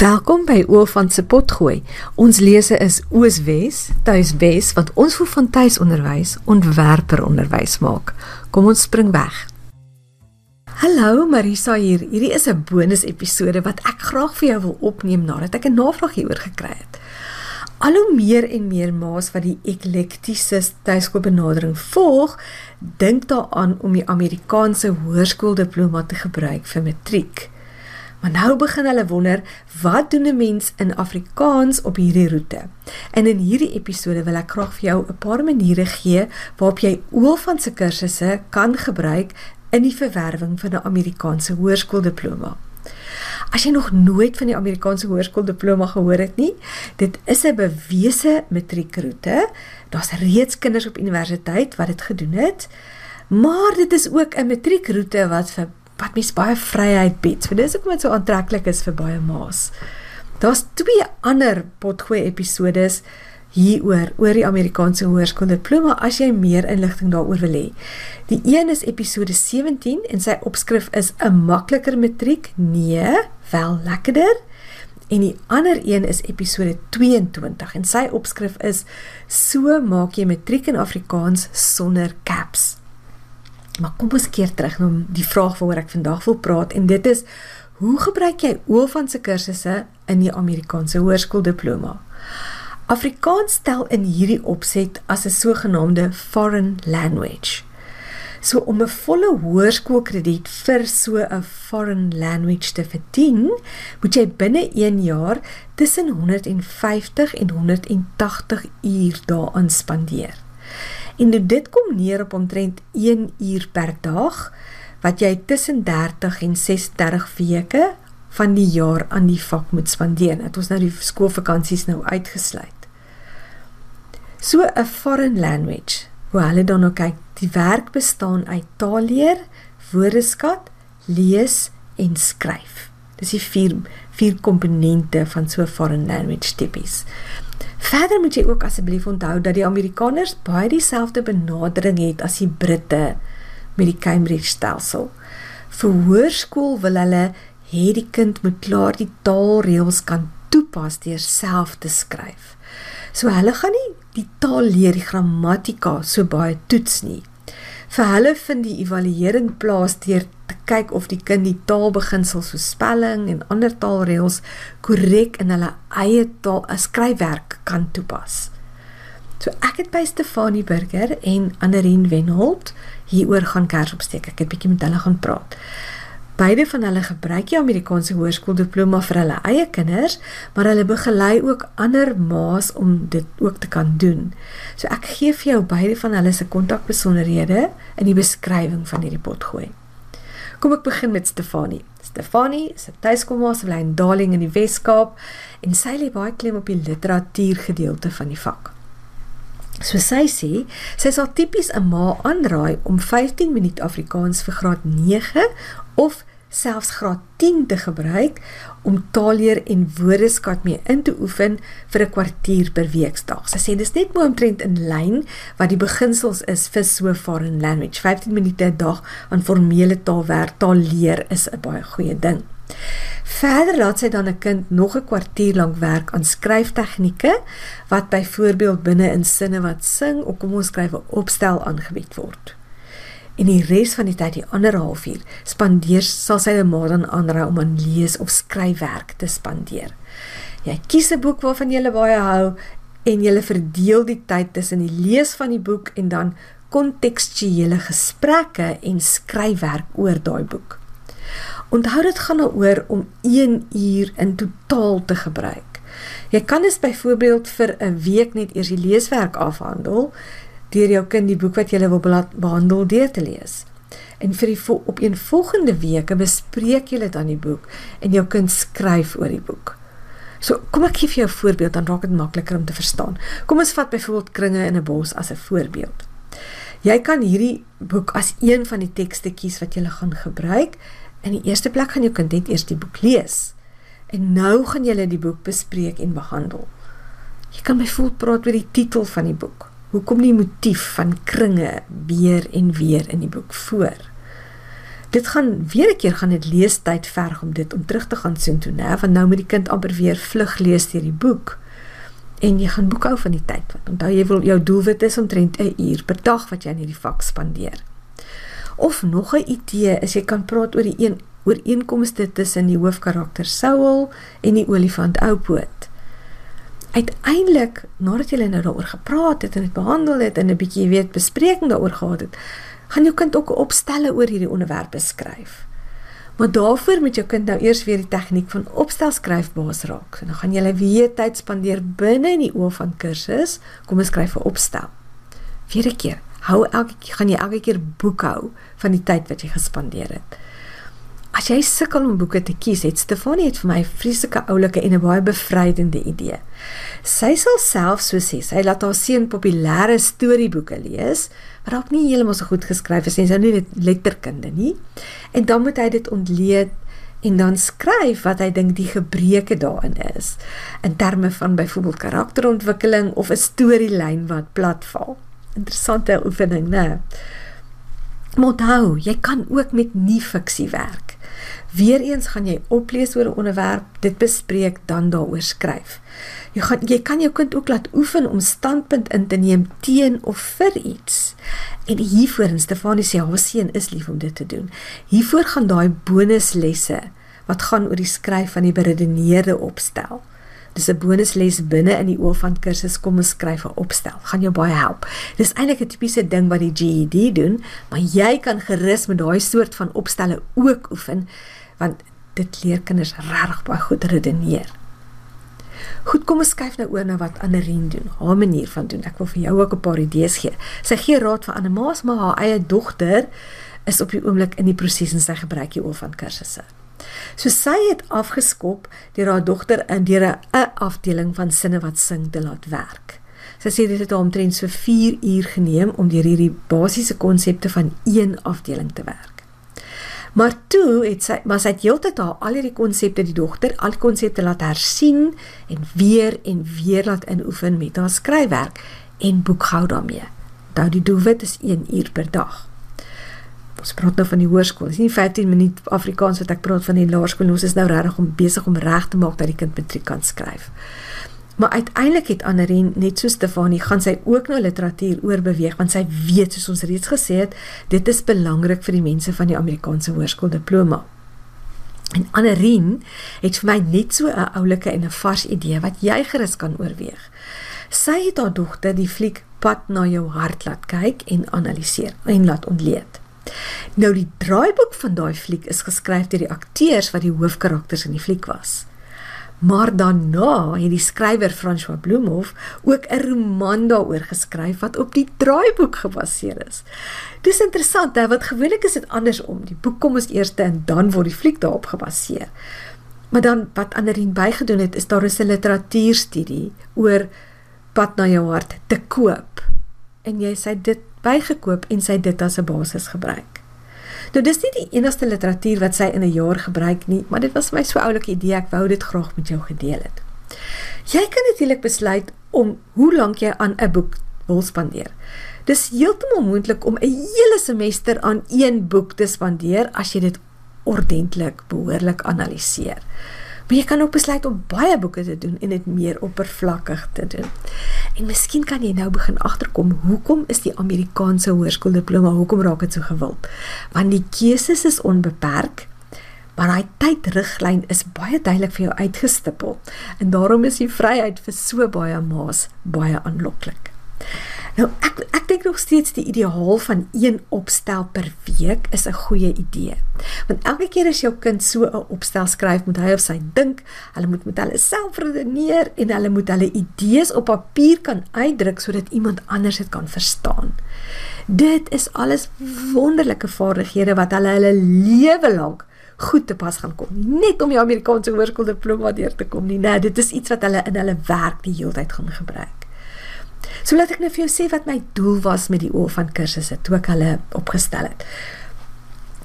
Welkom by Oofant se potgooi. Ons lese is Ooswes, Tuiswes wat ons vir van tuisonderwys ontwerper onderwys maak. Kom ons spring weg. Hallo Marisa hier. Hierdie is 'n bonus episode wat ek graag vir jou wil opneem nadat ek 'n navraag hieroor gekry het. Al hoe meer en meer ma's wat die eklektiese tuiskoolbenadering volg, dink daaraan om die Amerikaanse hoërskooldiploma te gebruik vir matriek. Maar nou begin hulle wonder, wat doen 'n mens in Afrikaans op hierdie roete? En in hierdie episode wil ek graag vir jou 'n paar maniere gee waarop jy oor van se kursusse kan gebruik in die verwerwing van 'n Amerikaanse hoërskooldiploma. As jy nog nooit van die Amerikaanse hoërskooldiploma gehoor het nie, dit is 'n bewese matriekroete. Daar's reeds kinders op universiteit wat dit gedoen het. Maar dit is ook 'n matriekroete wat vir wat mens baie vryheid bied. So dis hoekom dit so aantreklik is vir baie ma's. Daar's twee ander potgooi episodes hieroor oor die Amerikaanse hoërskooldiploma as jy meer inligting daaroor wil hê. Die een is episode 17 en sy opskrif is 'n makliker matriek? Nee, wel lekkerder. En die ander een is episode 22 en sy opskrif is so maak jy matriek in Afrikaans sonder caps. Maar kom ons keer terug na die vraag waaroor ek vandag wil praat en dit is hoe gebruik jy Oofan se kursusse in die Amerikaanse hoërskooldiploma? Afrikaans stel in hierdie opset as 'n sogenaamde foreign language. So om 'n volle hoërskoolkrediet vir so 'n foreign language te verdien, moet jy binne 1 jaar tussen 150 en 180 uur daaraan spandeer. En dit kom neer op omtrent 1 uur per dag wat jy tussen 30 en 36 weke van die jaar aan die vak moet spandeer. Dit ons nou die skoolvakansies nou uitgesluit. So 'n foreign language, hoe hulle dan nou kyk, die werk bestaan uit taalleer, woordeskat, lees en skryf. Dis die vier vier komponente van so 'n foreign language tipies. Verder moet jy ook asseblief onthou dat die Amerikaners baie dieselfde benadering het as die Britte met die Cambridge stelsel. Vir hoërskool wil hulle hê die kind moet klaar die taalreëls kan toepas deur self te skryf. So hulle gaan nie die taal leer, die grammatika so baie toets nie. Vir hulle vind die evaluering plaas deur te kyk of die kind die taalbeginsels so spelling en ander taalreëls korrek in hulle eie taal as skryfwerk kan toepas. So ek het by Stefanie Burger en Annerin Wenholt hieroor gaan kers opsteek. Ek het bietjie met hulle gaan praat. Beide van hulle gebruik die Amerikaanse hoërskooldiploma vir hulle eie kinders, maar hulle begelei ook ander ma's om dit ook te kan doen. So ek gee vir jou beide van hulle se kontakbesonderhede in die beskrywing van hierdie potgooi. Kom ek begin met Stefanie. Stefanie is 'n tuiskoolma se bly in Darling in die Wes-Kaap en sy lê baie klem op die literatuurgedeelte van die vak. So sy sê, sy sal tipies 'n ma aanraai om 15 minute Afrikaans vir graad 9 of selfs graad 10 te gebruik om taalleer en woordeskat mee in te oefen vir 'n kwartier per weekdag. Sy sê dis net mooi omtrent in lyn wat die beginsels is vir so foreign language. 15 minute 'n dag aan formele taalwerk, taalleer is 'n baie goeie ding. Verder laat sy dan 'n kind nog 'n kwartier lank werk aan skryftegnieke wat byvoorbeeld binne in sinne wat sing of kom ons skryf 'n opstel aangebied word en die res van die tyd die ander halfuur spandeer sal sy 'n maand aan aanraai om aan lees of skryfwerk te spandeer. Jy kies 'n boek waarvan jy baie hou en jy verdeel die tyd tussen die lees van die boek en dan kontekstuele gesprekke en skryfwerk oor daai boek. Onthou dit gaan daaroor om 1 uur in totaal te gebruik. Jy kan dus byvoorbeeld vir 'n week net eers die leeswerk afhandel deur jou kind die boek wat jy wil behandel deur te lees. En vir die op een volgende week bespreek jy dit aan die boek en jou kind skryf oor die boek. So, kom ek gee vir jou 'n voorbeeld dan raak dit makliker om te verstaan. Kom ons vat byvoorbeeld kringe in 'n bos as 'n voorbeeld. Jy kan hierdie boek as een van die tekste kies wat jy gaan gebruik. In die eerste plek gaan jou kind net eers die boek lees. En nou gaan julle die boek bespreek en behandel. Jy kan byvoorbeeld praat oor die titel van die boek. Hoe kom die motief van kringe weer en weer in die boek voor? Dit gaan weer 'n keer gaan dit leestyd verg om dit om terug te gaan sien toe, né? Want nou moet die kind amper weer vlug lees deur die boek. En jy gaan boekhou van die tyd wat. Onthou jy wil jou doelwit is omtrent 'n uur per dag wat jy in hierdie vak spandeer. Of nog 'n idee is jy kan praat oor die een ooreenkomste tussen die hoofkarakter Saul en die olifant Oupoot. Uiteindelik, nadat jy nou daaroor gepraat het en dit behandel het en 'n bietjie weet bespreking daaroor gehad het, gaan jou kind ook opstelle oor hierdie onderwerp beskryf. Maar daarvoor moet jou kind nou eers weer die tegniek van opstel skryf baas raak. So, dan gaan jy weer tyd spandeer binne in die oë van kursus, kom ons skryf 'n opstel. Weer 'n keer. Hou elke keer gaan jy elke keer boekhou van die tyd wat jy gespandeer het. As jy sukkel om boeke te kies, het Stefanie het vir my 'n vreeslike oulike en 'n baie bevrydende idee. Sy sal self so sê, sy laat haar seun populêre storieboeke lees, wat dalk nie heeltemal so goed geskryf is nie, sy nie letterkunde nie. En dan moet hy dit ontleed en dan skryf wat hy dink die gebreke daarin is in terme van byvoorbeeld karakterontwikkeling of 'n storielyn wat platval. Interessante oefening, né? Moet hou, jy kan ook met nie fiksie werk. Weereens gaan jy oplees oor 'n onderwerp, dit bespreek, dan daaroor skryf. Jy gaan jy kan jou kind ook laat oefen om standpunt in te neem teen of vir iets. En hiervoor en Stefanie sê haar seun is lief om dit te doen. Hiervoor gaan daai bonuslesse wat gaan oor die skryf van die beredeneerde opstel. Dis 'n bonusles binne in die oor van kursus kom ons skryf 'n opstel. Gaan jou baie help. Dis eintlik 'n tipiese ding wat die GED doen, maar jy kan gerus met daai soort van opstelle ook oefen want dit leer kinders regtig baie goed redeneer. Goed, kom ons skuif nou oor na wat Annerien doen. Haar manier van doen. Ek wil vir jou ook 'n paar idees gee. Sy gee raad vir ander ma's, maar haar eie dogter is op die oomblik in die proses en sy gebruik die oor van kursusse. So sy het afgeskop deur haar dogter in deur 'n afdeling van sinne wat sing te laat werk. Sy sê dit het haar omtrent so 4 uur geneem om deur hierdie basiese konsepte van een afdeling te werk. Maar toe het sy maar sy het heeltyd haar al hierdie konsepte die dogter al konsepte laat hersien en weer en weer laat inoefen met haar skryfwerk en boekhou daarmee. Nou die doelwit is 1 uur per dag. Ons praat nou van die hoërskool. Dis nie 15 minute Afrikaans wat ek praat van die laerskool. Ons is nou regtig om besig om reg te maak dat die kind matriek kan skryf. Maar uiteindelik het Annerin net so Stefanie gaan sy ook nou literatuur oorbeweeg want sy weet soos ons reeds gesê het, dit is belangrik vir die mense van die Amerikaanse hoërskool diploma. En Annerin het vir my net so 'n oulike en 'n vars idee wat jy gerus kan oorweeg. Sy het haar dogter die fliek Pad na jou hart laat kyk en analiseer en laat ontleed. Nou die draaiboek van daai fliek is geskryf deur die akteurs wat die hoofkarakters in die fliek was. Maar daarna het die skrywer François Bloemhof ook 'n roman daaroor geskryf wat op die draaiboek gebaseer is. Dis interessant, hè, wat gewoonlik is dit andersom. Die boek kom as eerste en dan word die fliek daarop gebaseer. Maar dan wat Anderien bygedoen het, is daar 'n literatuurstudie oor pad na jou hart te koop. En jy sê dit bygekoop en sy dit as 'n basis gebruik. Nou dis nie die enigste literatuur wat sy in 'n jaar gebruik nie, maar dit was my so oulike idee, ek wou dit graag met jou gedeel het. Jy kan natuurlik besluit om hoe lank jy aan 'n boek wil spandeer. Dis heeltemal moontlik om 'n hele semester aan een boek te spandeer as jy dit ordentlik behoorlik analiseer. Maar jy kan ook besluit om baie boeke te doen en dit meer oppervlakkig te doen. En miskien kan jy nou begin agterkom hoekom is die Amerikaanse hoërskooldiploma hoekom raak dit so gewild? Want die keuses is onbeperk. Maar daai tydriglyn is baie duidelik vir jou uitgestipel en daarom is die vryheid vir so baie ma's baie aanloklik. Nou ek ek dink nog steeds die ideaal van een opstel per week is 'n goeie idee. Want elke keer as jou kind so 'n opstel skryf, moet hy of sy dink, hulle moet met hulle self redeneer en hulle moet hulle idees op papier kan uitdruk sodat iemand anders dit kan verstaan. Dit is alles wonderlike vaardighede wat hulle hulle lewe lank goed te pas gaan kom. Net om die Amerikaanse hoërskooldiploma deur te kom nie. Nee, dit is iets wat hulle in hulle werk die hele tyd gaan gebruik. So laat ek nou vir jou sê wat my doel was met die oor van kursusse toe ek hulle opgestel het.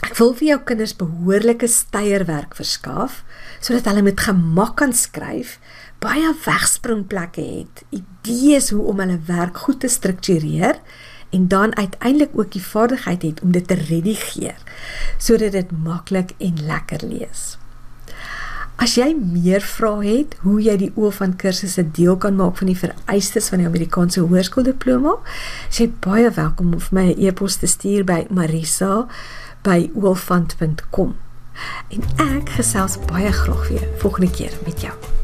Ek wil vir jou kinders behoorlike steierwerk verskaf sodat hulle met gemak kan skryf, baie wegspringplekke het, idees hoe om hulle werk goed te struktureer en dan uiteindelik ook die vaardigheid het om dit te redigeer sodat dit maklik en lekker lees. As jy meer vrae het hoe jy die oë van kursusse deel kan maak van die vereistes van die Amerikaanse hoërskooldiploma, sê baie welkom om vir my 'n e e-pos te stuur by marisa@oofant.com. En ek gesels baie graag weer volgende keer met jou.